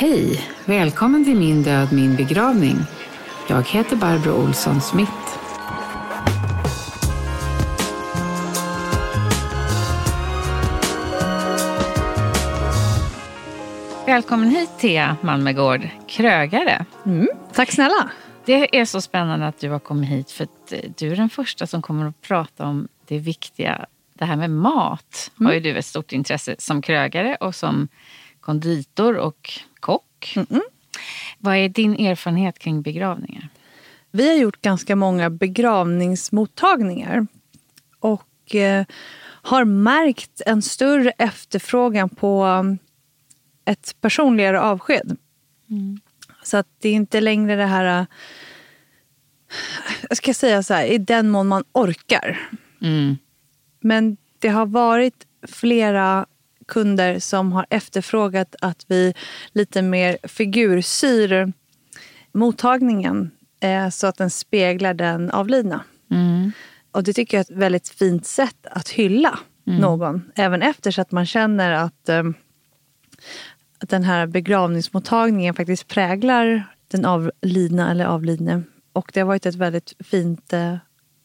Hej! Välkommen till Min död, min begravning. Jag heter Barbro Olsson Smith. Välkommen hit Thea Malmegård, krögare. Mm, tack snälla. Det är så spännande att du har kommit hit för att eh, du är den första som kommer att prata om det viktiga. Det här med mat mm. har ju du ett stort intresse som krögare och som konditor och kock. Mm Vad är din erfarenhet kring begravningar? Vi har gjort ganska många begravningsmottagningar och eh, har märkt en större efterfrågan på ett personligare avsked. Mm. Så att det är inte längre det här... Jag ska säga så här, i den mån man orkar. Mm. Men det har varit flera kunder som har efterfrågat att vi lite mer figursyr mottagningen eh, så att den speglar den avlidna. Mm. Och det tycker jag är ett väldigt fint sätt att hylla mm. någon. Även efter så att man känner att eh, att den här begravningsmottagningen faktiskt präglar den avlidna eller avlidne. Och det har varit ett väldigt fint eh,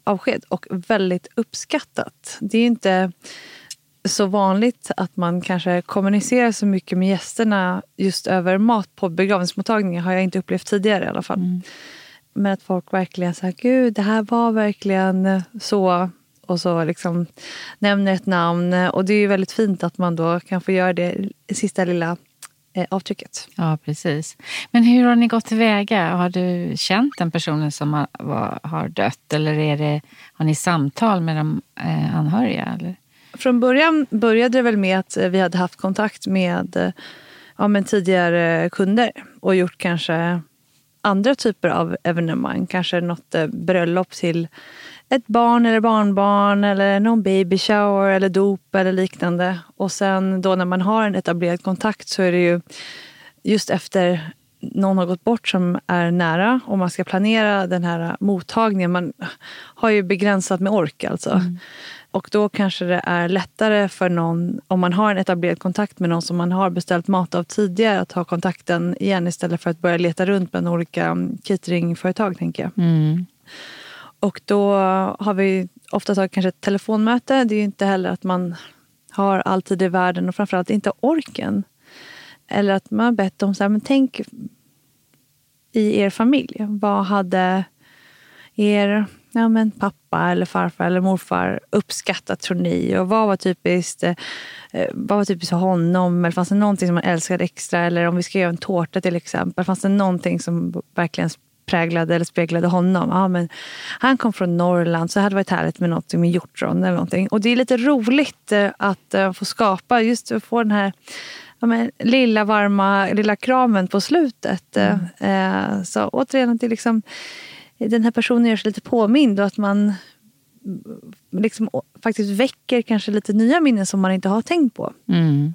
avsked och väldigt uppskattat. Det är inte så vanligt att man kanske kommunicerar så mycket med gästerna just över mat på begravningsmottagningar. har jag inte upplevt tidigare i alla fall. Mm. Men att folk verkligen säger, gud det här var verkligen så och så liksom nämner ett namn. Och det är väldigt fint att man då kan få göra det sista lilla eh, avtrycket. Ja, precis. Men hur har ni gått tillväga? Har du känt den personen som har, var, har dött eller är det, har ni samtal med de eh, anhöriga? Eller? Från början började det väl med att eh, vi hade haft kontakt med eh, ja, men tidigare kunder och gjort kanske andra typer av evenemang. Kanske något eh, bröllop till ett barn eller barnbarn eller någon baby shower eller dop eller liknande. Och sen då när man har en etablerad kontakt så är det ju just efter någon har gått bort som är nära och man ska planera den här mottagningen. Man har ju begränsat med ork alltså. Mm. Och då kanske det är lättare för någon, om man har en etablerad kontakt med någon som man har beställt mat av tidigare, att ha kontakten igen istället för att börja leta runt bland olika cateringföretag. tänker jag. Mm. Och då har vi ofta tagit kanske ett telefonmöte. Det är ju inte heller att man har all tid i världen och framförallt inte orken. Eller att man har bett dem så här, men tänk i er familj. Vad hade er ja, men pappa eller farfar eller morfar uppskattat tror ni? Och vad var typiskt, eh, vad var typiskt för honom? Eller fanns det någonting som han älskade extra? Eller om vi ska göra en tårta till exempel. Fanns det någonting som verkligen präglade eller speglade honom. Ja, men han kom från Norrland så det hade varit härligt med något med hjortron eller någonting. Och det är lite roligt eh, att eh, få skapa, just att få den här ja, men, lilla varma lilla kramen på slutet. Mm. Så återigen, det liksom, den här personen gör sig lite påmind och att man liksom faktiskt väcker kanske lite nya minnen som man inte har tänkt på. Mm.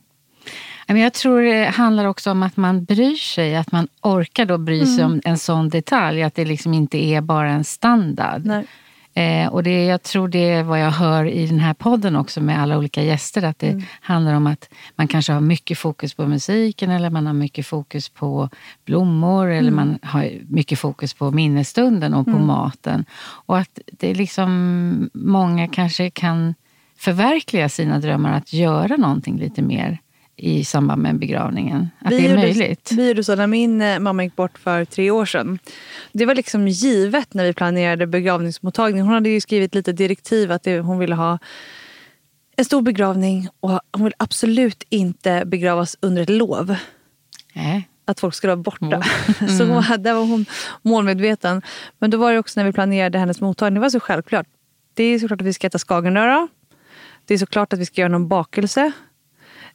Jag tror det handlar också om att man bryr sig, att man orkar då bry sig mm. om en sån detalj. Att det liksom inte är bara en standard. Eh, och det, jag tror det är vad jag hör i den här podden också med alla olika gäster. Att det mm. handlar om att man kanske har mycket fokus på musiken eller man har mycket fokus på blommor mm. eller man har mycket fokus på minnesstunden och på mm. maten. Och att det är liksom många kanske kan förverkliga sina drömmar att göra någonting lite mer i samband med begravningen. Att vi det är gjorde, möjligt. Vi gjorde så när min eh, mamma gick bort för tre år sedan. Det var liksom givet när vi planerade begravningsmottagning. Hon hade ju skrivit lite direktiv att det, hon ville ha en stor begravning och hon vill absolut inte begravas under ett lov. Äh. Att folk skulle vara borta. Mm. så där var hon målmedveten. Men då var det också när vi planerade hennes mottagning. Det var så självklart. Det är såklart att vi ska äta skagenröra. Det är såklart att vi ska göra någon bakelse.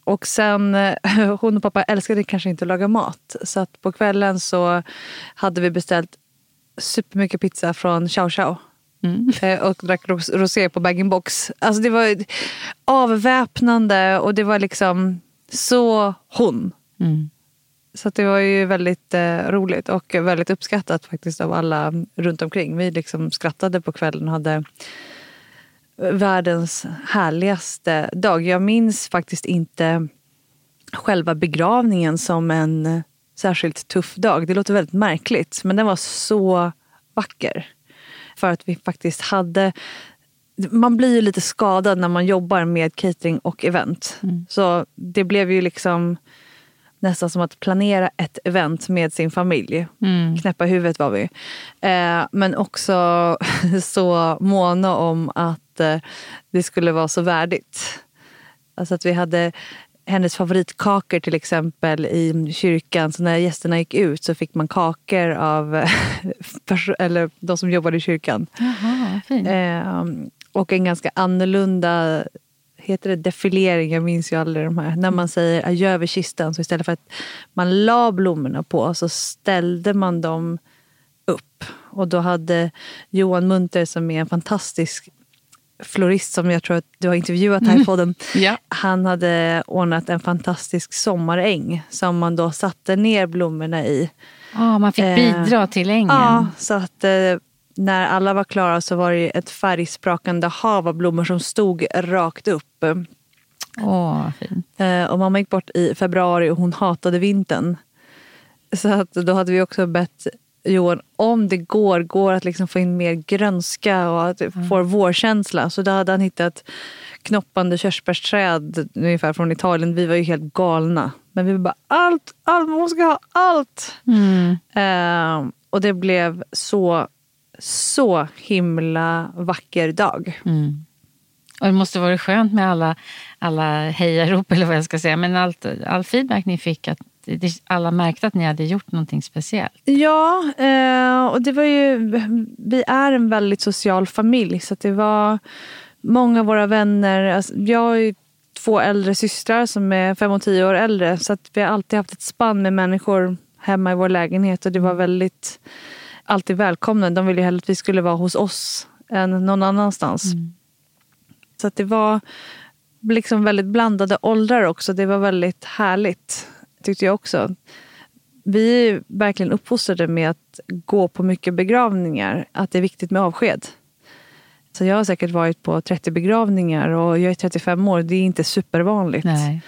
Och sen, eh, hon och pappa älskade kanske inte att laga mat. Så att på kvällen så hade vi beställt supermycket pizza från Chow Chow. Mm. Eh, och drack rosé på bag-in-box. Alltså det var avväpnande och det var liksom så hon. Mm. Så det var ju väldigt eh, roligt och väldigt uppskattat faktiskt av alla runt omkring. Vi liksom skrattade på kvällen och hade världens härligaste dag. Jag minns faktiskt inte själva begravningen som en särskilt tuff dag. Det låter väldigt märkligt, men den var så vacker. För att vi faktiskt hade... Man blir ju lite skadad när man jobbar med catering och event. Mm. Så det blev ju liksom nästan som att planera ett event med sin familj. Mm. Knäppa huvudet var vi. Eh, men också så måna om att eh, det skulle vara så värdigt. Alltså att vi hade hennes favoritkakor till exempel i kyrkan. Så när gästerna gick ut så fick man kakor av eller de som jobbade i kyrkan. Jaha, eh, och en ganska annorlunda heter det defilering, jag minns ju aldrig de här. När man säger adjö vid kistan, så istället för att man la blommorna på så ställde man dem upp. Och då hade Johan Munter som är en fantastisk florist som jag tror att du har intervjuat här i mm. podden. Ja. Han hade ordnat en fantastisk sommaräng som man då satte ner blommorna i. Ja, man fick bidra eh, till ängen. Ja, så att eh, när alla var klara så var det ett färgsprakande hav av blommor som stod rakt upp. Åh, fint. Eh, och mamma gick bort i februari och hon hatade vintern. Så att då hade vi också bett Johan, om det går, går att liksom få in mer grönska och att mm. få vårkänsla. Så då hade han hittat knoppande körsbärsträd ungefär från Italien. Vi var ju helt galna. Men vi var bara allt, allt, man måste ha allt. Mm. Uh, och det blev så, så himla vacker dag. Mm. Och det måste varit skönt med alla, alla hejarop eller vad jag ska säga. Men allt, all feedback ni fick att alla märkte att ni hade gjort någonting speciellt. Ja, eh, och det var ju, vi är en väldigt social familj. Så det var många av våra vänner. Alltså, jag har två äldre systrar som är fem och tio år äldre. Så vi har alltid haft ett spann med människor hemma i vår lägenhet. Och det var väldigt alltid välkomnande. De ville hellre att vi skulle vara hos oss än någon annanstans. Mm. Så att det var liksom väldigt blandade åldrar också. Det var väldigt härligt tyckte jag också. Vi är verkligen uppfostrade med att gå på mycket begravningar. Att det är viktigt med avsked. Så jag har säkert varit på 30 begravningar och jag är 35 år. Det är inte supervanligt. Nej.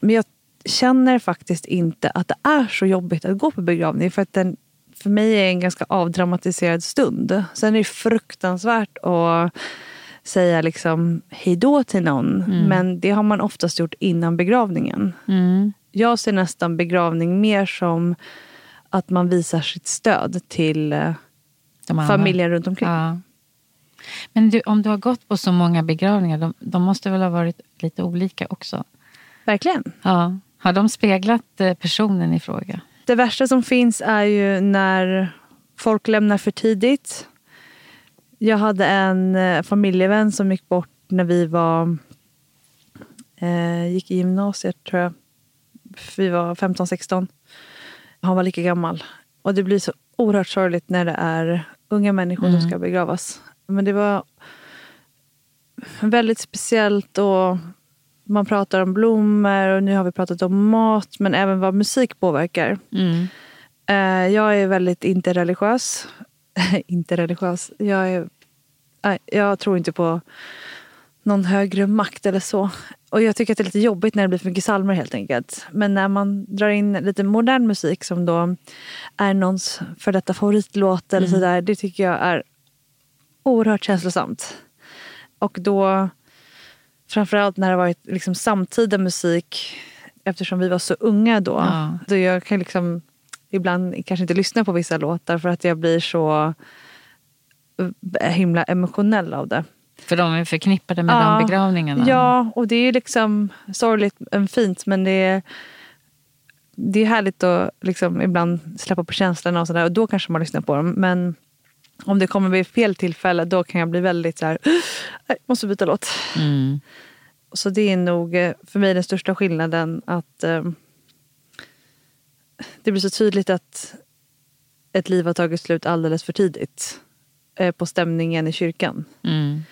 Men jag känner faktiskt inte att det är så jobbigt att gå på begravning. För att den för mig är en ganska avdramatiserad stund. Sen är det fruktansvärt att säga liksom hej då till någon. Mm. Men det har man oftast gjort innan begravningen. Mm jag ser nästan begravning mer som att man visar sitt stöd till eh, familjen runt omkring. Ja. Men du, om du har gått på så många begravningar, de, de, måste väl ha varit lite olika också? Verkligen. Ja. Har de speglat eh, personen i fråga? Det värsta som finns är ju när folk lämnar för tidigt. Jag hade en eh, familjevän som gick bort när vi var, eh, gick i gymnasiet, tror jag vi var 15-16. Han var lika gammal. Och det blir så oerhört sorgligt när det är unga människor mm. som ska begravas. Men det var väldigt speciellt och man pratar om blommor och nu har vi pratat om mat men även vad musik påverkar. Mm. Eh, jag är väldigt interreligiös. interreligiös. Jag, är, jag tror inte på någon högre makt eller så. Och jag tycker att det är lite jobbigt när det blir för mycket salmer helt enkelt. Men när man drar in lite modern musik som då är någons för detta favoritlåt eller mm. sådär. Det tycker jag är oerhört känslosamt. Och då framförallt när det varit liksom samtida musik eftersom vi var så unga då. Ja. då jag kan liksom ibland kanske inte lyssna på vissa låtar för att jag blir så himla emotionell av det. För de är förknippade med ja, de begravningarna? Ja, och det är liksom sorgligt men fint. Men det är, det är härligt att liksom ibland släppa på känslorna och sådär. Och då kanske man lyssnar på dem. Men om det kommer vid fel tillfälle då kan jag bli väldigt så här, jag måste byta låt. Mm. Så det är nog eh, för mig den största skillnaden att eh, det blir så tydligt att ett liv har tagit slut alldeles för tidigt eh, på stämningen i kyrkan. Mm.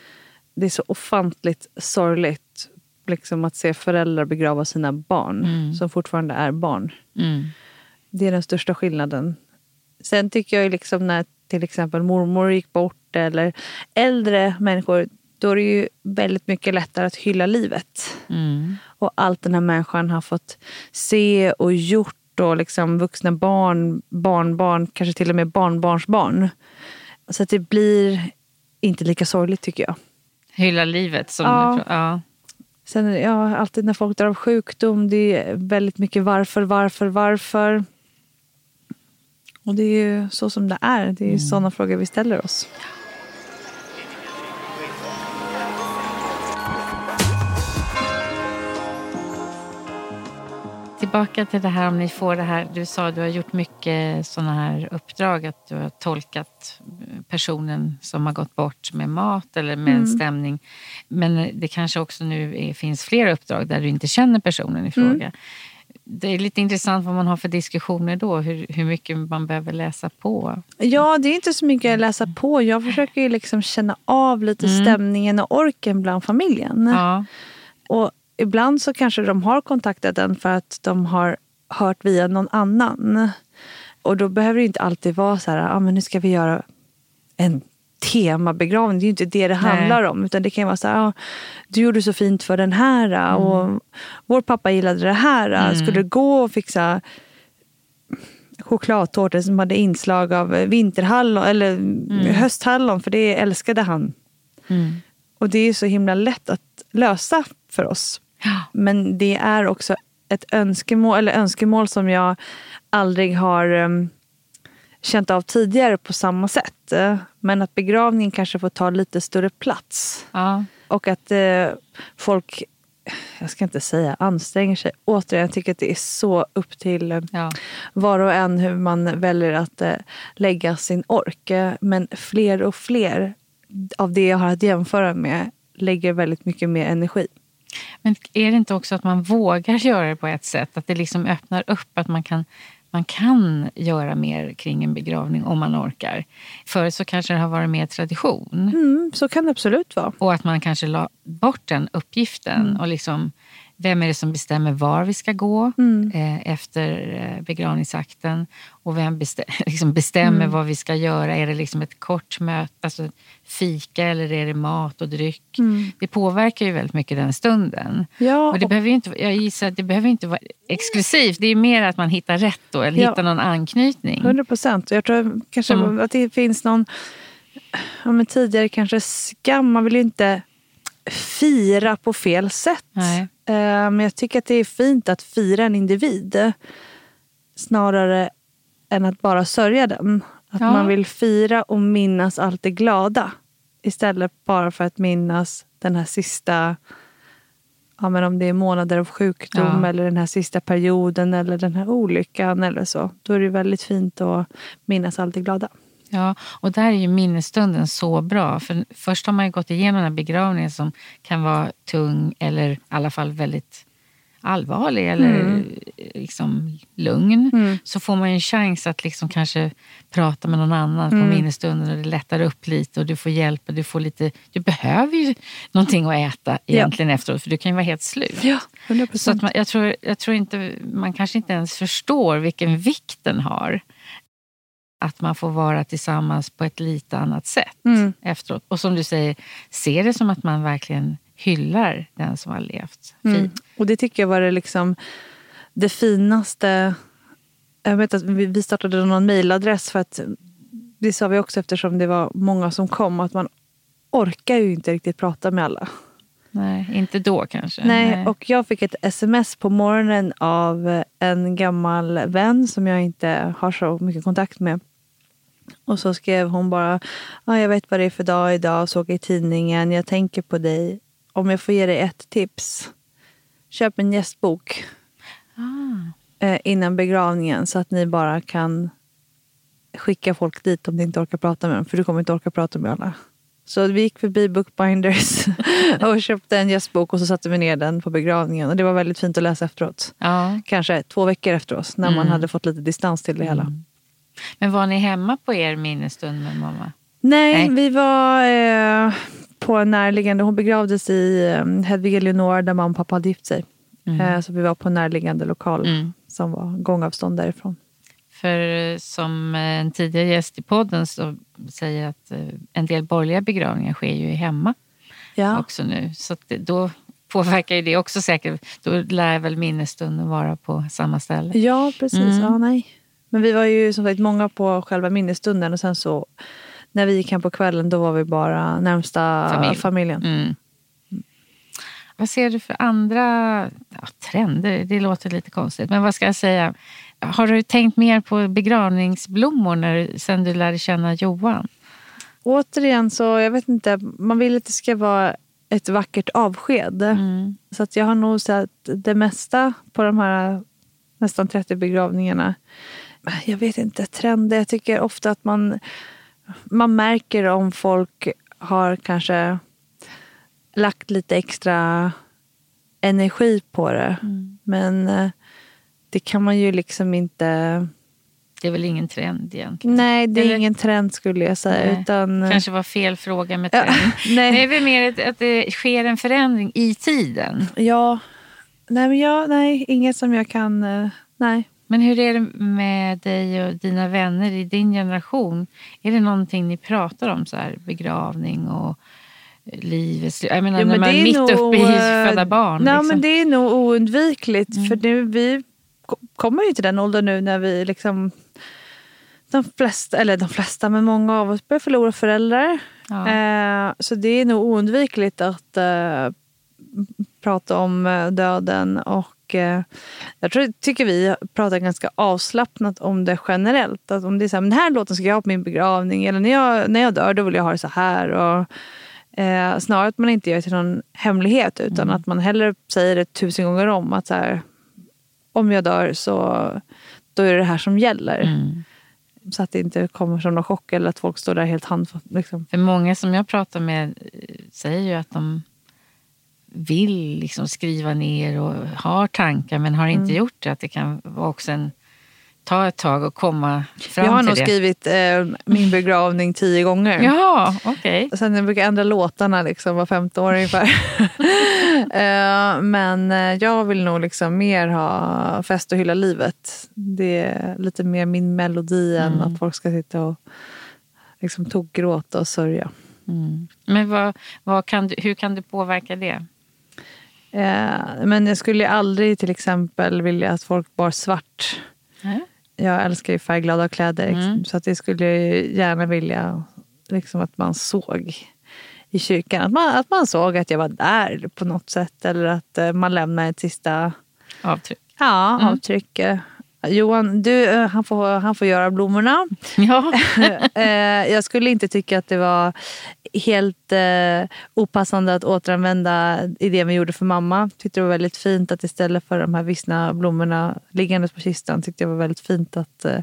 Det är så ofantligt sorgligt liksom, att se föräldrar begrava sina barn mm. som fortfarande är barn. Mm. Det är den största skillnaden. Sen tycker jag liksom när till exempel mormor gick bort eller äldre människor då är det ju väldigt mycket lättare att hylla livet. Mm. Och allt den här människan har fått se och gjort och liksom vuxna barn, barnbarn, kanske till och med barnbarnsbarn. Så att det blir inte lika sorgligt tycker jag. Hylla livet som ja. du ja. Sen ja, alltid när folk drar av sjukdom, det är väldigt mycket varför, varför, varför. Och det är ju så som det är. Det är mm. sådana frågor vi ställer oss. tillbaka till det här om ni får det här. Du sa att du har gjort mycket sådana här uppdrag. Att du har tolkat personen som har gått bort med mat eller med mm. en stämning. Men det kanske också nu är, finns fler uppdrag där du inte känner personen i fråga. Mm. Det är lite intressant vad man har för diskussioner då. Hur, hur mycket man behöver läsa på. Ja, det är inte så mycket att läsa på. Jag försöker liksom känna av lite mm. stämningen och orken bland familjen. Ja. Och ibland så kanske de har kontaktat en för att de har hört via någon annan. Och då behöver det inte alltid vara så här, ah, men nu ska vi göra en temabegravning. Det är ju inte det det handlar Nej. om. Utan det kan vara så här, ah, du gjorde så fint för den här mm. och vår pappa gillade det här. Mm. Skulle du gå och fixa chokladtårta som hade inslag av vinterhallon eller mm. hösthallon för det älskade han. Mm. Och det är så himla lätt att lösa för oss. Men det är också ett önskemål, eller önskemål som jag aldrig har um, känt av tidigare på samma sätt. Men att begravningen kanske får ta lite större plats. Ja. Och att uh, folk, jag ska inte säga anstränger sig. Återigen, jag tycker att det är så upp till uh, ja. var och en hur man väljer att uh, lägga sin ork. Men fler och fler av det jag har att jämföra med lägger väldigt mycket mer energi. Men är det inte också att man vågar göra det på ett sätt? Att det liksom öppnar upp att man kan, man kan göra mer kring en begravning om man orkar. Förut så kanske det har varit mer tradition. Mm, så kan det absolut vara. Och att man kanske la bort den uppgiften mm. och liksom vem är det som bestämmer var vi ska gå mm. eh, efter eh, begravningsakten? Och vem bestäm, liksom bestämmer mm. vad vi ska göra? Är det liksom ett kort möte, alltså fika eller är det mat och dryck? Mm. Det påverkar ju väldigt mycket den stunden. Ja, och det och... behöver inte, jag gissar att det behöver inte vara exklusivt. Det är mer att man hittar rätt då, eller ja. hittar någon anknytning. 100 procent. Jag tror kanske Som... att det finns någon ja, men tidigare kanske skam. Man vill ju inte fira på fel sätt. Nej. Eh, men jag tycker att det är fint att fira en individ snarare än att bara sörja den. Att ja. man vill fira och minnas allt det glada istället bara för att minnas den här sista ja, men om det är månader av sjukdom ja. eller den här sista perioden eller den här olyckan eller så. Då är det väldigt fint att minnas allt det glada. Ja, och där är ju minnesstunden så bra. För först har man ju gått igenom den här begravningen som kan vara tung eller i alla fall väldigt allvarlig eller mm. liksom lugn. Mm. Så får man en chans att liksom kanske prata med någon annan mm. på minnesstunden och det lättar upp lite och du får hjälp. Och du, får lite, du behöver ju någonting att äta egentligen ja. efteråt för du kan ju vara helt slut. Ja, 100%. Så att man, jag, tror, jag tror inte, man kanske inte ens förstår vilken vikt den har att man får vara tillsammans på ett lite annat sätt mm. efteråt. Och som du säger, se det som att man verkligen hyllar den som har levt. Mm. Och det tycker jag var det, liksom, det finaste. Jag vet att vi startade någon mejladress för att det sa vi också eftersom det var många som kom att man orkar ju inte riktigt prata med alla. Nej, inte då kanske. Nej, Nej, och jag fick ett sms på morgonen av en gammal vän som jag inte har så mycket kontakt med. Och så skrev hon bara, ah, jag vet vad det är för dag idag, såg i tidningen, jag tänker på dig. Om jag får ge dig ett tips. Köp en gästbok ah. eh, innan begravningen så att ni bara kan skicka folk dit om ni inte orkar prata med dem. För du kommer inte orka prata med alla. Så vi gick förbi Bookbinders och köpte en gästbok och så satte vi ner den på begravningen. Och det var väldigt fint att läsa efteråt. Ja. Kanske två veckor efteråt när mm. man hade fått lite distans till det hela. Mm. Men var ni hemma på er minnesstund med mamma? Nej, Nej. vi var eh, på en närliggande. Hon begravdes i eh, Hedvig Eleonora där mamma och pappa hade gift sig. Mm. Eh, så vi var på en närliggande lokal mm. som var gångavstånd därifrån. För eh, som en tidigare gäst i podden så säger att eh, en del borgerliga begravningar sker ju hemma ja. också nu. Så då påverkar ju det också säkert. Då lär väl minnesstunden vara på samma ställe. Ja, precis. Mm. Ja, nej. Men vi var ju som sagt många på själva minnesstunden och sen så när vi gick hem på kvällen då var vi bara närmsta Familj. familjen. Mm. Vad ser du för andra ja, trender? Det låter lite konstigt, men vad ska jag säga? Har du tänkt mer på begravningsblommor när, sen du lärde känna Johan? Återigen så, jag vet inte, man vill att det ska vara ett vackert avsked. Mm. Så att jag har nog sett det mesta på de här nästan 30 begravningarna. Jag vet inte, trender. Jag tycker ofta att man, man märker om folk har kanske lagt lite extra energi på det. Mm. Men eh, det kan man ju liksom inte... Det är väl ingen trend egentligen? Nej, det är Eller... ingen trend skulle jag säga. Utan... Eh, kanske var fel fråga med trend. Ja, nej. Det är väl mer att det sker en förändring i tiden? Ja. Nej, men jag, nej inget som jag kan... Eh, nej. Men hur är det med dig och dina vänner i din generation? Är det någonting ni pratar om, så här, begravning och livets Jag menar, ja, när man är mitt nog, uppe i eh, föda barn. Nej, liksom. men det är nog oundvikligt. Mm. För nu, vi kommer ju till den åldern nu när vi liksom de flesta, eller de flesta, men många av oss börjar förlora föräldrar. Ja. Eh, så det är nog oundvikligt att eh, prata om eh, döden. Och eh, jag tror, tycker vi pratar ganska avslappnat om det generellt. Att om det är så här, men den här låten ska jag ha på min begravning. Eller när jag, när jag dör då vill jag ha det så här. Och, eh, snarare att man inte gör det till någon hemlighet utan mm. att man hellre säger det tusen gånger om. att så här, om jag dör så då är det det här som gäller. Mm. Så att det inte kommer som någon chock eller att folk står där helt handfast. Liksom. För många som jag pratar med eh, säger ju att de vill liksom skriva ner och har tankar men har inte mm. gjort det. Att det kan vara också en ta ett tag och komma fram till det. Jag har nog skrivit eh, min begravning tio gånger. Ja, okej. Okay. Sen jag brukar ändra låtarna liksom var femte år ungefär. eh, men eh, jag vill nog liksom mer ha fest och hylla livet. Det är lite mer min melodi mm. än att folk ska sitta och liksom tokgråta och sörja. Mm. Men vad, vad kan du, hur kan du påverka det? Eh, men jag skulle aldrig till exempel vilja att folk bar svart. Mm jag älskar ju färgglada kläder. Mm. Så att det skulle jag gärna vilja liksom, att man såg i kyrkan. Att man, att man såg att jag var där på något sätt. Eller att uh, man lämnar ett sista avtryck. Ja, mm. Johan, du, eh, han, får, han får göra blommorna. Ja. Eh, jag skulle inte tycka att det var helt eh, opassande att återanvända idén vi gjorde för mamma. Tyckte det var väldigt fint att istället för de här vissna blommorna liggandes på kistan tyckte jag var väldigt fint att eh,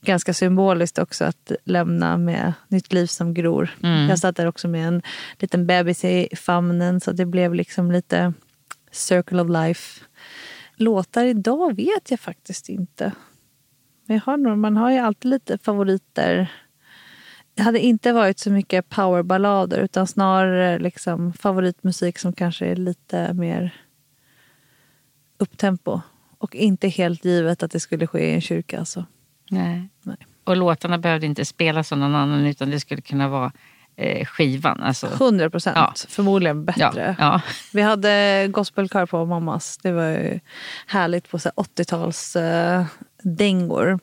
ganska symboliskt också att lämna med nytt liv som gror. Mm. Jag satt där också med en liten bebis i famnen så det blev liksom lite circle of life. Låtar idag vet jag faktiskt inte. Men jag har nog, man har ju alltid lite favoriter det hade inte varit så mycket powerballader utan snarare liksom favoritmusik som kanske är lite mer upptempo. Och inte helt givet att det skulle ske i en kyrka. Alltså. Nej. Nej. Och låtarna behövde inte spelas av någon annan utan det skulle kunna vara eh, skivan. Alltså. 100 procent. Ja. Förmodligen bättre. Ja. Ja. Vi hade gospelkör på mammas. Det var härligt på 80-tals eh, dängor.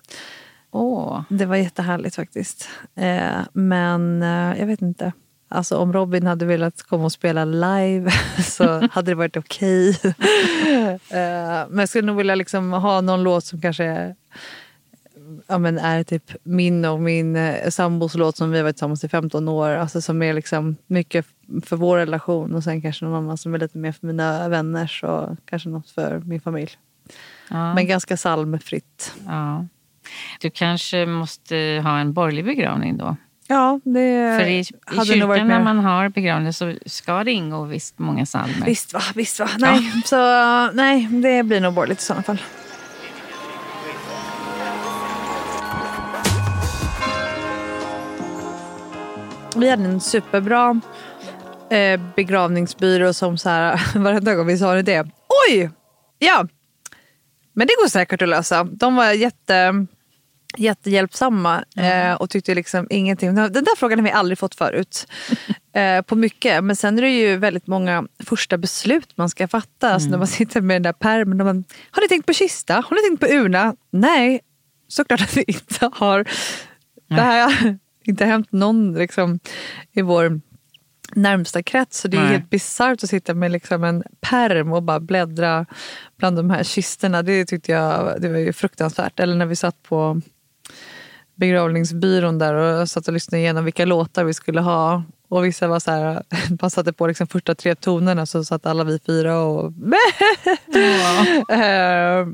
Oh. Det var jättehärligt faktiskt. Eh, men eh, jag vet inte. Alltså om Robin hade velat komma och spela live så hade det varit okej. Okay. eh, men jag skulle nog vilja liksom ha någon låt som kanske är, ja, men är typ min och min eh, sambos låt som vi har varit tillsammans i 15 år. Alltså som är liksom mycket för vår relation och sen kanske någon annan som är lite mer för mina vänner och kanske något för min familj. Ja. Men ganska psalmfritt. Ja. Du kanske måste ha en borgerlig begravning då? Ja, det För i, i kyrkan när man har begravning så ska det ingå visst många psalmer. Visst va, visst va. Nej, ja. så, nej det blir nog borgerligt i sådana fall. Vi hade en superbra eh, begravningsbyrå som så här, varenda gång vi sa det. Oj! Ja, men det går säkert att lösa. De var jätte, jättehjälpsamma mm. eh, och tyckte liksom ingenting. Den där frågan har vi aldrig fått förut. eh, på mycket. Men sen är det ju väldigt många första beslut man ska fatta. Mm. Alltså när man sitter med den där pärmen. Man, har ni tänkt på kista? Har ni tänkt på urna? Nej, såklart att vi inte har. Det här inte hänt någon liksom, i vår närmsta krets. Så det är Nej. helt bisarrt att sitta med liksom en perm och bara bläddra bland de här kisterna. Det tyckte jag det var ju fruktansvärt. Eller när vi satt på begravningsbyrån där och satt och lyssnade igenom vilka låtar vi skulle ha. Och vissa var så här, man satte på liksom första tre tonerna så satt alla vi fyra och... Ja.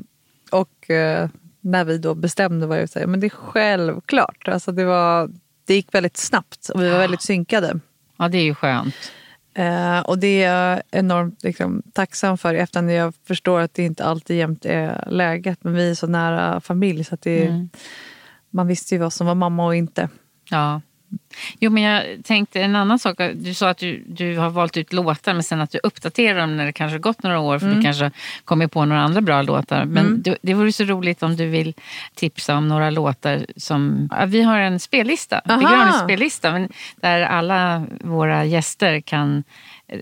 och eh, när vi då bestämde var jag säga, men det är självklart. Alltså det, var, det gick väldigt snabbt och vi var väldigt synkade. Ja, det är ju skönt. Uh, och det är jag enormt liksom, tacksam för eftersom jag förstår att det inte alltid jämt är läget. Men vi är så nära familj så att det, mm. man visste ju vad som var mamma och inte. Ja. Jo, men jag tänkte en annan sak. Du sa att du, du har valt ut låtar men sen att du uppdaterar dem när det kanske gått några år för mm. du kanske kommer på några andra bra låtar. Men mm. det, det vore så roligt om du vill tipsa om några låtar som... Ja, vi har en spellista, begravningsspellista där alla våra gäster kan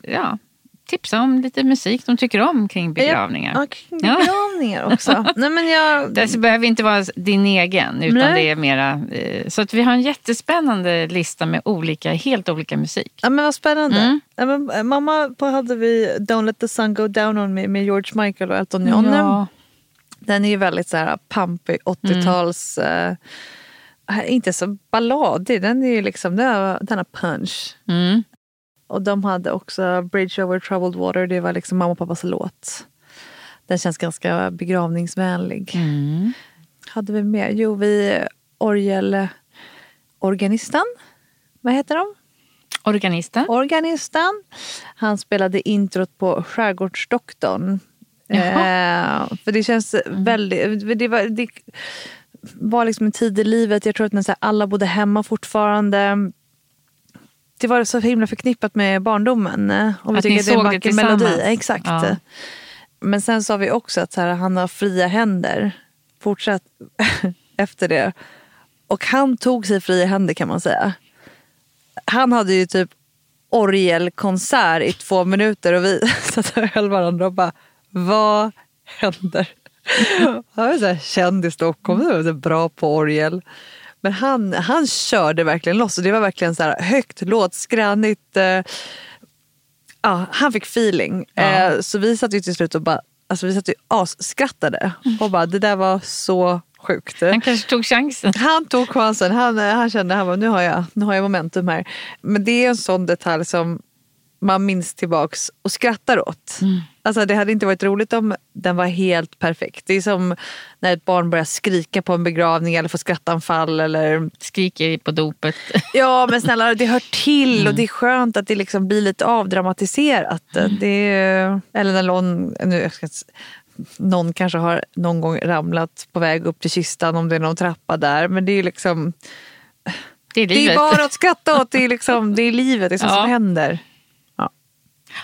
ja, tipsa om lite musik de tycker om kring begravningar. Ja, kring begravningar ja. också. Nej, men jag... Det behöver inte vara din egen utan Nej. det är mera... Eh, så att vi har en jättespännande lista med olika, helt olika musik. Ja men vad spännande. Mm. Ja, men, eh, mamma på hade vi Don't let the sun go down on me med George Michael och Elton John. Ja. Den är ju väldigt så här pampig 80-tals... Mm. Uh, inte så balladig, den är ju liksom, den har, den har punch. Mm. Och de hade också Bridge over troubled water. Det var liksom mamma och pappas låt. Den känns ganska begravningsvänlig. Mm. Hade vi mer? Jo, vi orgelorganisten. Vad heter de? Organisten. Organisten. Han spelade introt på Skärgårdsdoktorn. Eh, för det känns mm. väldigt... Det var, det var liksom en tid i livet, jag tror att när alla bodde hemma fortfarande det var så himla förknippat med barndomen. Eh, och vi att tycker att det är en vacker melodi. Exakt. Ja. Men sen sa vi också att så här, han har fria händer. Fortsatt efter det. Och han tog sig fria händer kan man säga. Han hade ju typ orgelkonsert i två minuter och vi satt och höll varandra och bara, vad händer? Han var så här, känd i Stockholm, bra på orgel. Men han, han körde verkligen loss och det var verkligen så här högt, lågt, skränigt. Eh, ja, han fick feeling. Ja. Eh, så vi satt ju till slut och bara alltså vi satt ju asskrattade och bara det där var så sjukt. Han kanske tog chansen. Han tog chansen. Han, han kände att nu, har jag, nu har jag momentum här. Men det är en sån detalj som man minns tillbaks och skrattar åt. Mm. Alltså det hade inte varit roligt om den var helt perfekt. Det är som när ett barn börjar skrika på en begravning eller får skrattanfall. Eller... Skriker på dopet. Ja men snälla det hör till mm. och det är skönt att det liksom blir lite avdramatiserat. Mm. Det är, eller när någon, nu, någon kanske har någon gång ramlat på väg upp till kistan om det är någon trappa där. Men det är liksom... Det är, det är bara att skratta åt. Det är, liksom, det är livet, det är sånt ja. som händer.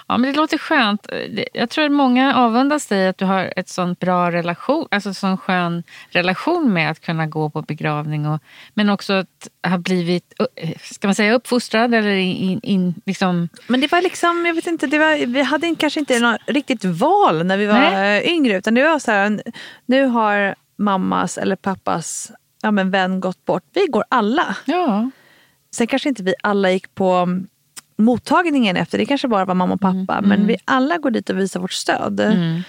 Ja, men det låter skönt. Jag tror att många avundas dig att du har ett sånt bra relation, alltså sån skön relation med att kunna gå på begravning. Och, men också att ha blivit, ska man säga uppfostrad eller in, in, liksom... Men det var liksom, jag vet inte, det var, vi hade kanske inte något riktigt val när vi var Nej. yngre. Utan det var så här, nu har mammas eller pappas ja, men vän gått bort. Vi går alla. Ja. Sen kanske inte vi alla gick på mottagningen efter, det kanske bara var mamma och pappa. Mm. Men mm. vi alla går dit och visar vårt stöd. Mm.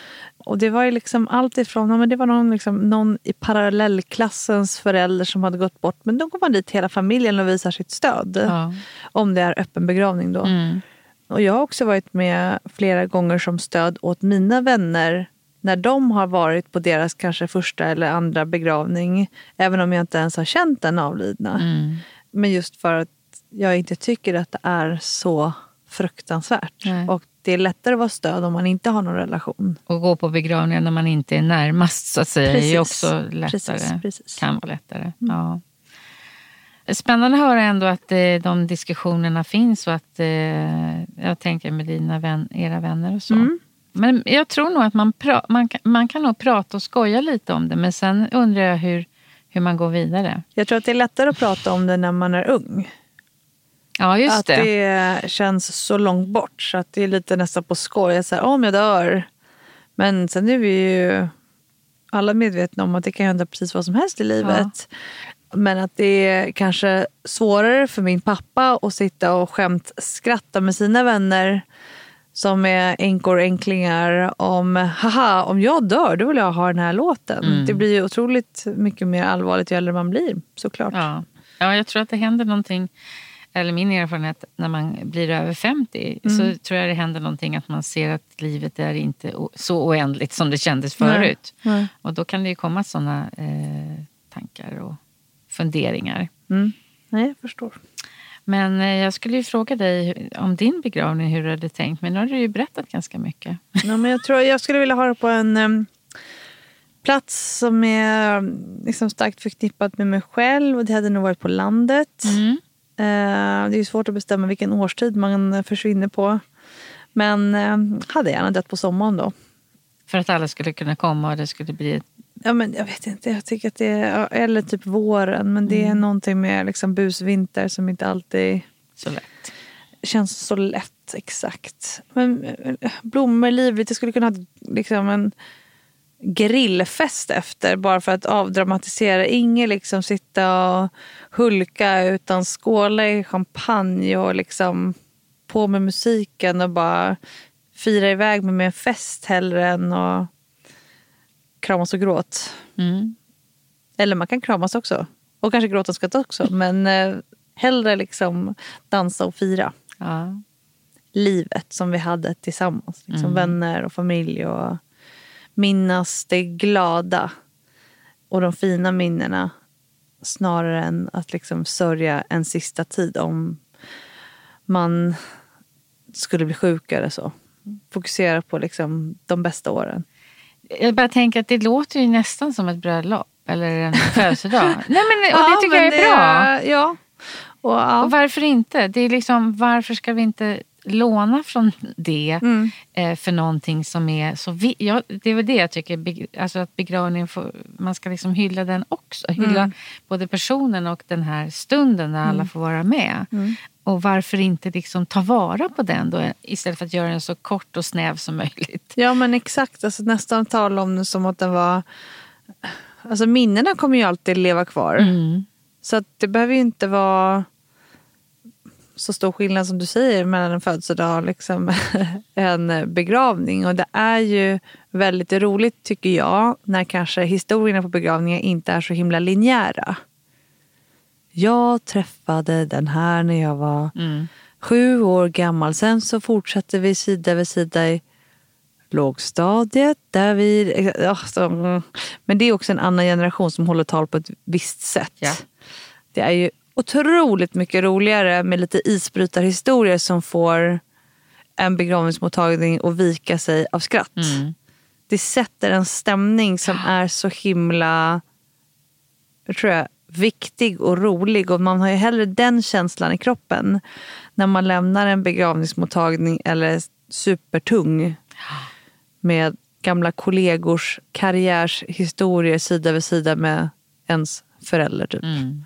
Och det var ju liksom allt ifrån, ja, men det var någon, liksom, någon i parallellklassens förälder som hade gått bort. Men då går man dit hela familjen och visar sitt stöd. Ja. Om det är öppen begravning då. Mm. Och jag har också varit med flera gånger som stöd åt mina vänner när de har varit på deras kanske första eller andra begravning. Även om jag inte ens har känt den avlidna. Mm. Men just för att jag inte tycker att det är så fruktansvärt. Nej. Och det är lättare att vara stöd om man inte har någon relation. Och gå på begravningar när man inte är närmast så att säga precis. är också lättare. Precis, precis. Kan vara lättare. Mm. Ja. Spännande att höra ändå att eh, de diskussionerna finns och att jag tänker med dina vän, era vänner och så. Mm. Men jag tror nog att man, pra, man, man kan nog prata och skoja lite om det men sen undrar jag hur, hur man går vidare. Jag tror att det är lättare att prata om det när man är ung. Ja, just att det. det känns så långt bort så att det är lite nästan på skoj. Så här, om jag dör. Men sen är vi ju alla medvetna om att det kan hända precis vad som helst i livet. Ja. Men att det är kanske svårare för min pappa att sitta och skämt skratta med sina vänner som är änkor och änklingar om haha, om jag dör då vill jag ha den här låten. Mm. Det blir ju otroligt mycket mer allvarligt ju äldre man blir såklart. Ja. ja, jag tror att det händer någonting eller min erfarenhet när man blir över 50 mm. så tror jag det händer någonting att man ser att livet är inte så oändligt som det kändes förut. Nej. Nej. Och då kan det ju komma sådana eh, tankar och funderingar. Mm. Nej, jag förstår. Men eh, jag skulle ju fråga dig om din begravning, hur du hade tänkt. Men nu har du ju berättat ganska mycket. Ja, men jag, tror, jag skulle vilja ha det på en um, plats som är liksom, starkt förknippad med mig själv. Och det hade nog varit på landet. Mm. Uh, det är svårt att bestämma vilken årstid man försvinner på. Men uh, hade gärna dött på sommaren då. För att alla skulle kunna komma och det skulle bli Ja, men jag vet inte, jag tycker att det är, eller typ våren, men det är mm. någonting med liksom busvinter som inte alltid så lätt. känns så lätt. Exakt. Men eh, blommor, livligt, jag skulle kunna ha liksom en grillfest efter bara för att avdramatisera. Ingen liksom sitta och hulka utan skåla i champagne och liksom på med musiken och bara fira iväg med en fest hellre än att kramas och gråt. Mm. Eller man kan kramas också. Och kanske gråta och skratta också. Men eh, hellre liksom dansa och fira. Ja. Livet som vi hade tillsammans. Liksom mm. Vänner och familj. och Minnas det glada och de fina minnena snarare än att liksom sörja en sista tid om man skulle bli sjuk eller så. Fokusera på liksom de bästa åren. Jag bara tänker att det låter ju nästan som ett bröllop eller en födelsedag. Nej, men, och ja, det tycker jag är bra. Ja. Och, ja. och varför inte? Det är liksom, varför ska vi inte låna från det mm. eh, för någonting som är så... Vi, ja, det är väl det jag tycker, alltså att begravningen får, man ska liksom hylla den också. Hylla mm. både personen och den här stunden när alla mm. får vara med. Mm. Och varför inte liksom ta vara på den då istället för att göra den så kort och snäv som möjligt. Ja men exakt, alltså, nästan tala om den som att den var... Alltså minnena kommer ju alltid leva kvar. Mm. Så att det behöver ju inte vara så stor skillnad som du säger mellan en födelsedag och liksom en begravning. Och det är ju väldigt roligt tycker jag när kanske historierna på begravningar inte är så himla linjära jag träffade den här när jag var mm. sju år gammal. Sen så fortsatte vi sida vid sida i lågstadiet. Där vi, alltså, men det är också en annan generation som håller tal på ett visst sätt. Ja. Det är ju otroligt mycket roligare med lite isbrytarhistorier som får en begravningsmottagning att vika sig av skratt. Mm. Det sätter en stämning som är så himla jag tror jag, viktig och rolig och man har ju hellre den känslan i kroppen när man lämnar en begravningsmottagning eller supertung med gamla kollegors karriärshistorier sida vid sida med ens förälder. Typ. Mm.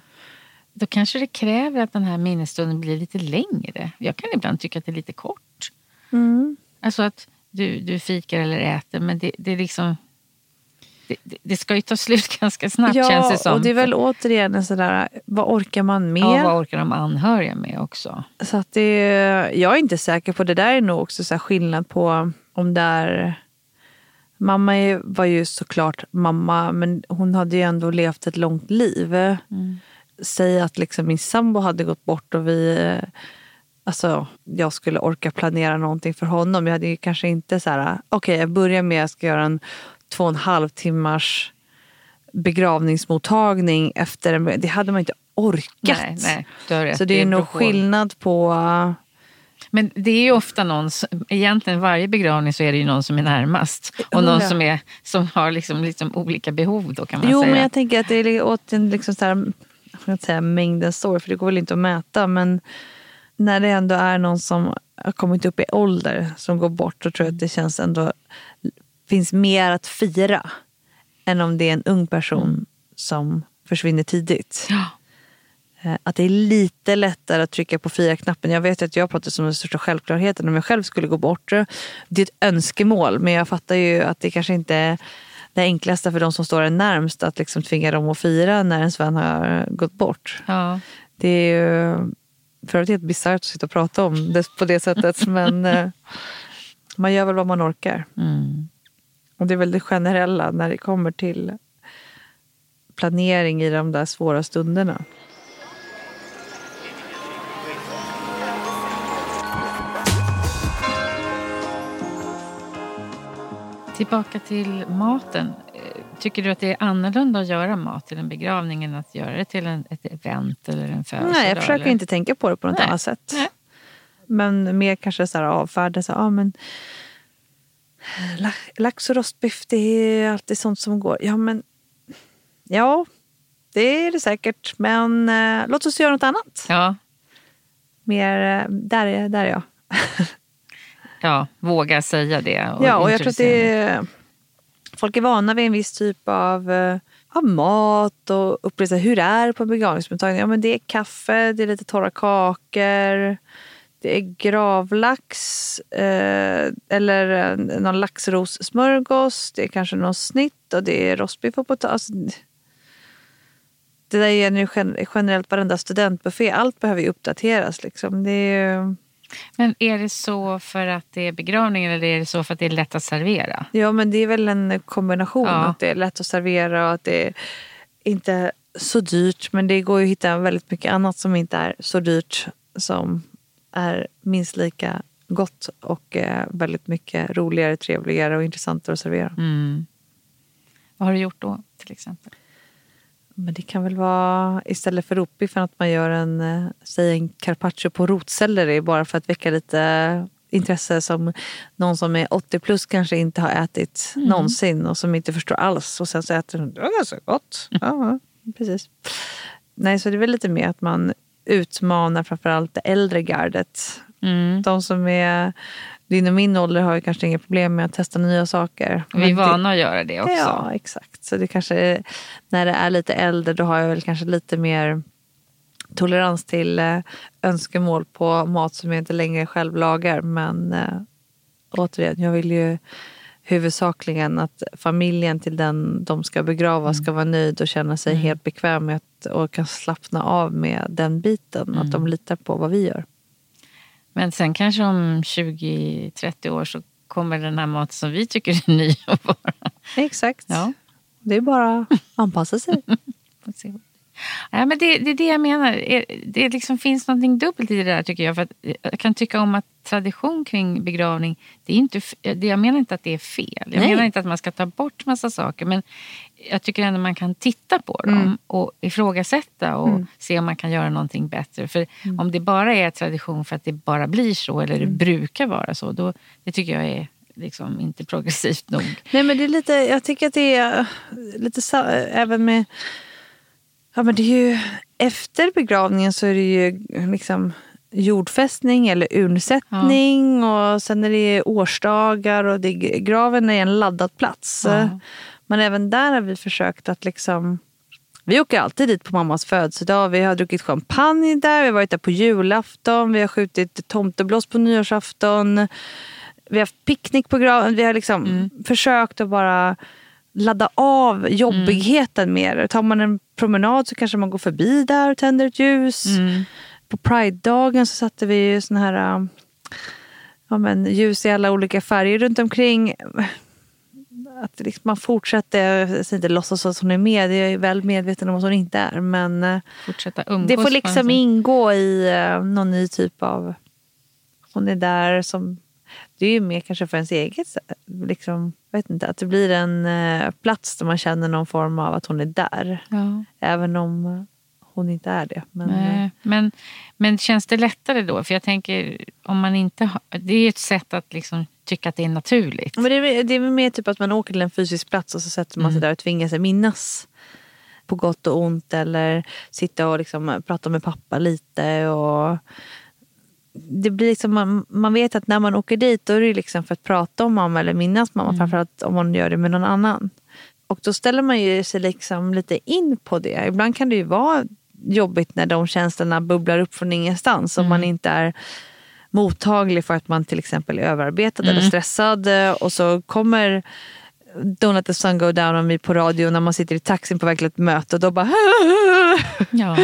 Då kanske det kräver att den här minnesstunden blir lite längre. Jag kan ibland tycka att det är lite kort. Mm. Alltså att du, du fikar eller äter men det, det är liksom det, det, ska ju ta slut ganska snabbt ja, känns det som. och det är väl återigen en sådär, vad orkar man med? Ja, vad orkar de anhöriga med också? Så att det, jag är inte säker på, det där är nog också så skillnad på om det är Mamma var ju såklart mamma, men hon hade ju ändå levt ett långt liv. Mm. Säg att liksom min sambo hade gått bort och vi alltså, jag skulle orka planera någonting för honom. Jag hade ju kanske inte så här, okej okay, jag börjar med att jag ska göra en två och en halv timmars begravningsmottagning efter en, Det hade man inte orkat. Nej, nej, det så det är, är nog skillnad på... Men det är ju ofta någon, egentligen varje begravning så är det ju någon som är närmast. Och någon som, är, som har liksom, liksom olika behov då kan man jo, säga. Jo men jag tänker att det är åt en liksom så här, jag säga, mängden sorg, för det går väl inte att mäta. Men när det ändå är någon som har kommit upp i ålder som går bort, då tror jag att det känns ändå finns mer att fira än om det är en ung person som försvinner tidigt. Ja. Eh, att det är lite lättare att trycka på fira-knappen. Jag vet att jag pratar som den största självklarheten om jag själv skulle gå bort. Det är ett önskemål men jag fattar ju att det kanske inte är det enklaste för de som står en närmst att liksom tvinga dem att fira när ens vän har gått bort. Ja. Det är ju för att helt bisarrt att sitta och prata om det på det sättet men eh, man gör väl vad man orkar. Mm. Och det är väl det generella när det kommer till planering i de där svåra stunderna. Tillbaka till maten. Eh, tycker du att det är annorlunda att göra mat till en begravning än att göra det till en, ett event eller en födelsedag? Nej, jag försöker eller? inte tänka på det på något Nej. annat sätt. Nej. Men mer kanske så här avfärda. Så, ja, men, la- lax och rostbiff, det är alltid sånt som går. Ja, men ja, det är det säkert. Men eh, låt oss göra något annat. Ja, Mer, eh, där, är, där är jag. ja, våga säga det. Och ja, och jag tror att det är, folk är vana vid en viss typ av, eh, av mat och upplevelser. Hur är det på en begravningsmottagning? Ja, men det är kaffe, det är lite torra kakor. Det är gravlax eh, eller någon laxrossmörgås. Det är kanske någon snitt och det är rostbiff och potatis. Alltså, det där är ju gen- generellt varenda studentbuffé. Allt behöver ju uppdateras. Liksom. Det är ju... Men är det så för att det är begravning eller är det så för att det är lätt att servera? Ja, men det är väl en kombination. Ja. Att det är lätt att servera och att det är inte så dyrt. Men det går ju att hitta väldigt mycket annat som inte är så dyrt. Som är minst lika gott och eh, väldigt mycket roligare, trevligare och intressantare att servera. Mm. Vad har du gjort då till exempel? Men det kan väl vara istället för rotbiffen att man gör en, eh, säg en carpaccio på rotselleri bara för att väcka lite intresse som någon som är 80 plus kanske inte har ätit någonsin och som inte förstår alls. Och sen så äter den, det var ganska gott. Ja, ja, precis. Nej, så det är väl lite mer att man utmanar framförallt det äldre gardet. Mm. De som är din och min ålder har ju kanske inga problem med att testa nya saker. Vi är vana att göra det också. Ja, exakt. Så det kanske är, när det är lite äldre då har jag väl kanske lite mer tolerans till eh, önskemål på mat som jag inte längre själv lagar. Men eh, återigen, jag vill ju huvudsakligen att familjen till den de ska begrava ska vara nöjd och känna sig helt bekväm med att, och kan slappna av med den biten. Att de litar på vad vi gör. Men sen kanske om 20-30 år så kommer den här maten som vi tycker är ny att vara. Exakt. Ja. Det är bara att anpassa sig. Ja, men det, det är det jag menar. Det, liksom finns något dubbelt i det där tycker jag. För jag kan tycka om att tradition kring begravning, det är inte, det, jag menar inte att det är fel. Jag Nej. menar inte att man ska ta bort massa saker. Men jag tycker ändå man kan titta på dem Mm. och ifrågasätta och se om man kan göra någonting bättre. För Mm. om det bara är tradition för att det bara blir så eller det brukar vara så, då, det tycker jag är liksom inte progressivt nog. Nej men det är lite, jag tycker att det är eh, lite sa- även med, ja men det är ju efter begravningen så är det ju liksom jordfästning eller urnsättning och sen är det årsdagar och det, graven är en laddad plats. Ja. Men även där har vi försökt att liksom vi åker alltid dit på mammas födelsedag. Vi har druckit champagne där, vi har varit där på julafton, vi har skjutit tomteblås på nyårsafton. Vi har haft picknick på graven. Vi har liksom försökt att bara ladda av jobbigheten mer. Tar man en promenad så kanske man går förbi där och tänder ett ljus. På Pride-dagen så satte vi ju såna här ja, men, ljus i alla olika färger runt omkring. Att liksom man fortsätter, jag inte låtsas att hon är med, jag är väl medveten om att hon inte är. Men äh, Fortsätta umgås. det får liksom ingå i eh, någon ny typ av... Hon är där som... Det är ju mer kanske för ens eget... Liksom, jag vet inte, att det blir en eh, plats där man känner någon form av att hon är där. Ja. Även om eh, hon inte är det. Men, eh, Nej, men, men känns det lättare då? För jag tänker, om man inte har, det är ett sätt att liksom tycka att det är naturligt. men det, är, det är mer typ att man åker till en fysisk plats och så sätter man sig där och tvingar sig minnas på gott och ont eller sitta och liksom prata med pappa lite. Och det blir liksom, man, man vet att när man åker dit då är det liksom för att prata om mamma eller minnas mamma. Mm. Framförallt om man gör det med någon annan. Och då ställer man ju sig liksom lite in på det. Ibland kan det ju vara jobbigt när de känslorna bubblar upp från ingenstans. Om man mm. inte är mottaglig för att man till exempel är överarbetad mm. eller stressad. Och så kommer Don't let the sun go down on me på radio när man sitter i taxin på väg till ett möte. Och då bara... Ja.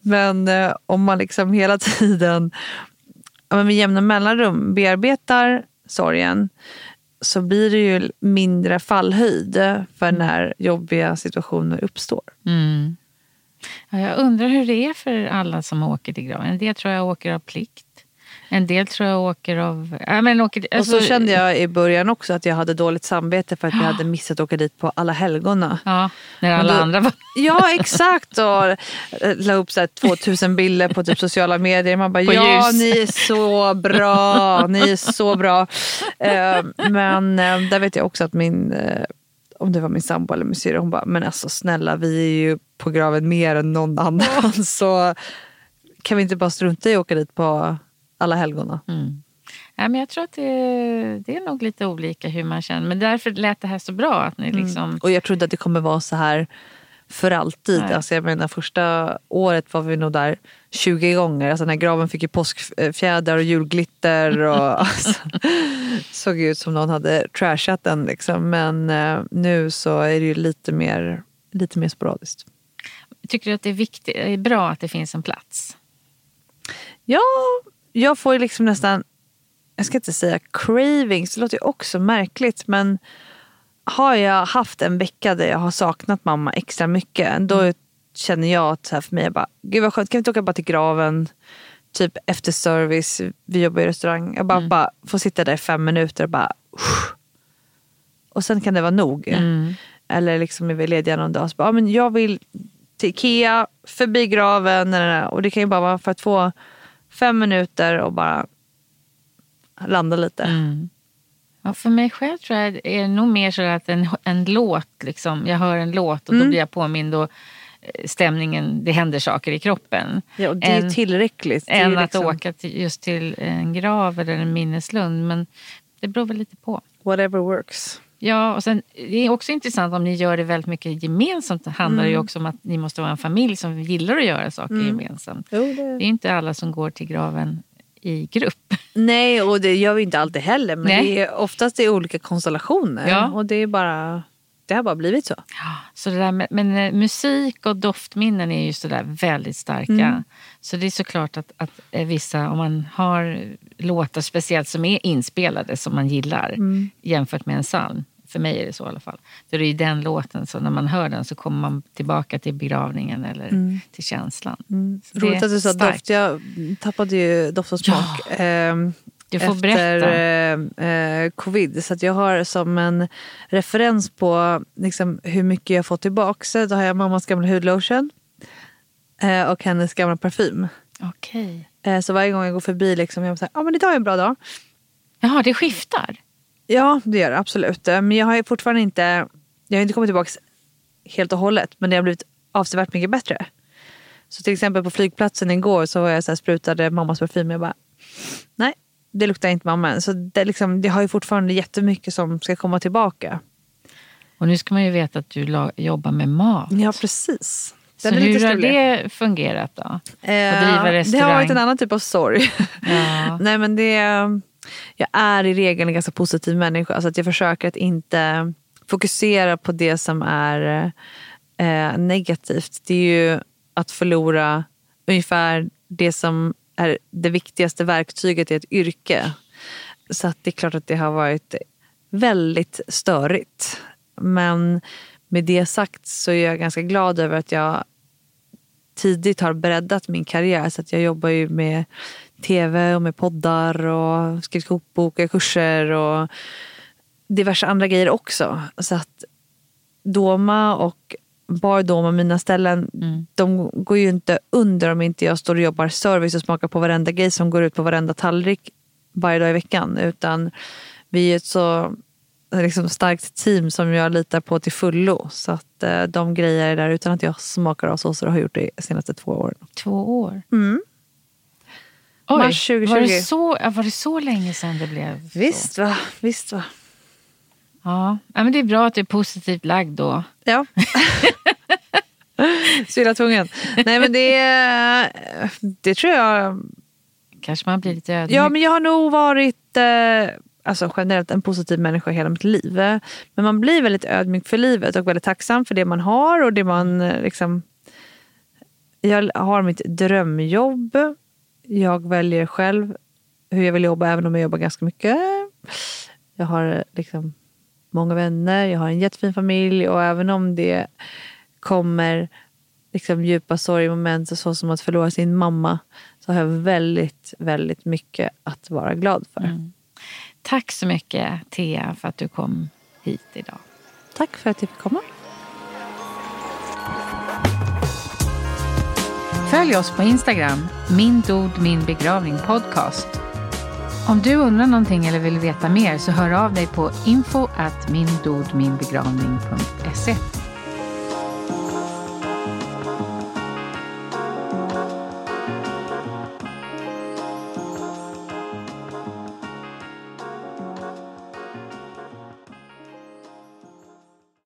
Men eh, om man liksom hela tiden med jämna mellanrum bearbetar sorgen så blir det ju mindre fallhöjd för när jobbiga situationer uppstår. Mm. Ja, jag undrar hur det är för alla som åker till graven. En del tror jag åker av plikt. En del tror jag åker av... Ja, men åker, alltså, och så alltså- kände jag i början också att jag hade dåligt samvete för att jag hade missat att åka dit på alla helgona. Ja, när alla då, andra var... Ja, exakt. Och eh, la upp så 2000 bilder på typ sociala medier. Man bara, på ja ljus. ni är så bra. Ni är så bra. Uh, men uh, där vet jag också att min om det var min sambo eller min syrra, hon bara, men alltså snälla vi är ju på graven mer än någon annan. Så kan vi inte bara strunta i att åka dit på alla helgona? Mm. Ja, men jag tror att det, det, är nog lite olika hur man känner. Men därför lät det här så bra. Att ni mm. liksom... Mm. Och jag tror inte att det kommer vara så här för alltid. Alltså jag menar, första året var vi nog där 20 gånger. Alltså den här graven fick ju påskfjädrar och julglitter. Och, alltså, såg ut som någon hade trashat den. Liksom. Men eh, nu så är det ju lite mer, lite mer sporadiskt. Tycker du att det är, viktigt, är bra att det finns en plats? Ja, jag får ju liksom nästan, jag ska inte säga cravings, det låter ju också märkligt men har jag haft en vecka där jag har saknat mamma extra mycket då mm. känner jag att här för mig, jag bara, gud vad skönt, kan vi inte åka bara till graven? Typ efter service, vi jobbar i restaurang. Jag bara, mm. bara får sitta där i fem minuter och bara usch. Och sen kan det vara nog. Mm. Eller liksom är vi lediga någon dag så bara, men jag vill till Ikea, förbi graven. Och det kan ju bara vara för att få fem minuter och bara landa lite. Mm. Ja, för mig själv tror jag är det nog mer så att en, en låt, liksom, jag hör en låt och mm. då blir jag påmind och eh, stämningen, det händer saker i kroppen. Ja, och det är än, tillräckligt. Det än liksom... att åka till, just till en grav eller en minneslund. Men det beror väl lite på. Whatever works. Ja, och sen det är också intressant om ni gör det väldigt mycket gemensamt. Det handlar mm. ju också om att ni måste vara en familj som gillar att göra saker mm. gemensamt. Jo, det... det är inte alla som går till graven i grupp. Nej, och det gör vi inte alltid heller. Men Nej. det är oftast i olika konstellationer. Ja. Och det är bara det har bara blivit så. Ja, så det där med, men eh, musik och doftminnen är ju sådär väldigt starka. Mm. Så det är såklart att, att eh, vissa, om man har låtar speciellt som är inspelade som man gillar mm. jämfört med en psalm. För mig är det så i alla fall. Är det den låten, så när man hör den så kommer man tillbaka till begravningen eller mm. till känslan. Mm. Roligt att du sa doft. Jag tappade ju doft och smak. Ja. Eh, du får efter berätta. Eh, covid. Så jag har som en referens på liksom, hur mycket jag fått tillbaka. Då har jag mammas gamla hudlotion eh, och hennes gamla parfym. Okay. Eh, så varje gång jag går förbi liksom, jag säger, ja men idag är en bra dag. Jaha, det skiftar? Ja, det gör det absolut. Men jag har fortfarande inte, jag har inte kommit tillbaka helt och hållet. Men det har blivit avsevärt mycket bättre. Så till exempel på flygplatsen igår så var jag så här, sprutade mammas parfym och jag bara, nej det luktar inte mamma Så det, liksom, det har ju fortfarande jättemycket som ska komma tillbaka. Och nu ska man ju veta att du jobbar med mat. Ja, precis. Den så hur har det fungerat då? Eh, det har varit en annan typ av sorg. Ja. Nej, men det, jag är i regel en ganska positiv människa. Så att jag försöker att inte fokusera på det som är eh, negativt. Det är ju att förlora ungefär det som är det viktigaste verktyget i ett yrke. Så att det är klart att det har varit väldigt störigt. Men med det sagt så är jag ganska glad över att jag tidigt har breddat min karriär. Så att jag jobbar ju med tv och med poddar och skrivit kokbok kurser och diverse andra grejer också. Så att Doma och Bar Doma, mina ställen, mm. de går ju inte under om inte jag står och jobbar service och smakar på varenda grej som går ut på varenda tallrik varje dag i veckan. Utan vi är ett så liksom starkt team som jag litar på till fullo. Så att eh, de grejer där utan att jag smakar av såser och har gjort det de senaste två åren. Två år? Mm. Oj, Mars 2020. Var det, så, var det så länge sedan det blev så? Visst va. Visst va. Ja. ja, men det är bra att du är positivt lagd då. Ja. Så illa tvungen. Nej men det, det tror jag... Kanske man blir lite ödmjuk. Ja men jag har nog varit eh, alltså, generellt en positiv människa hela mitt liv. Men man blir väldigt ödmjuk för livet och väldigt tacksam för det man har och det man eh, liksom... Jag har mitt drömjobb. Jag väljer själv hur jag vill jobba även om jag jobbar ganska mycket. Jag har liksom många vänner, jag har en jättefin familj och även om det kommer liksom djupa sorgmoment så som att förlora sin mamma så har jag väldigt, väldigt mycket att vara glad för. Mm. Tack så mycket Thea för att du kom hit idag. Tack för att jag fick komma. Följ oss på Instagram, min dod min begravning podcast. Om du undrar någonting eller vill veta mer så hör av dig på info at mindodminbegravning.se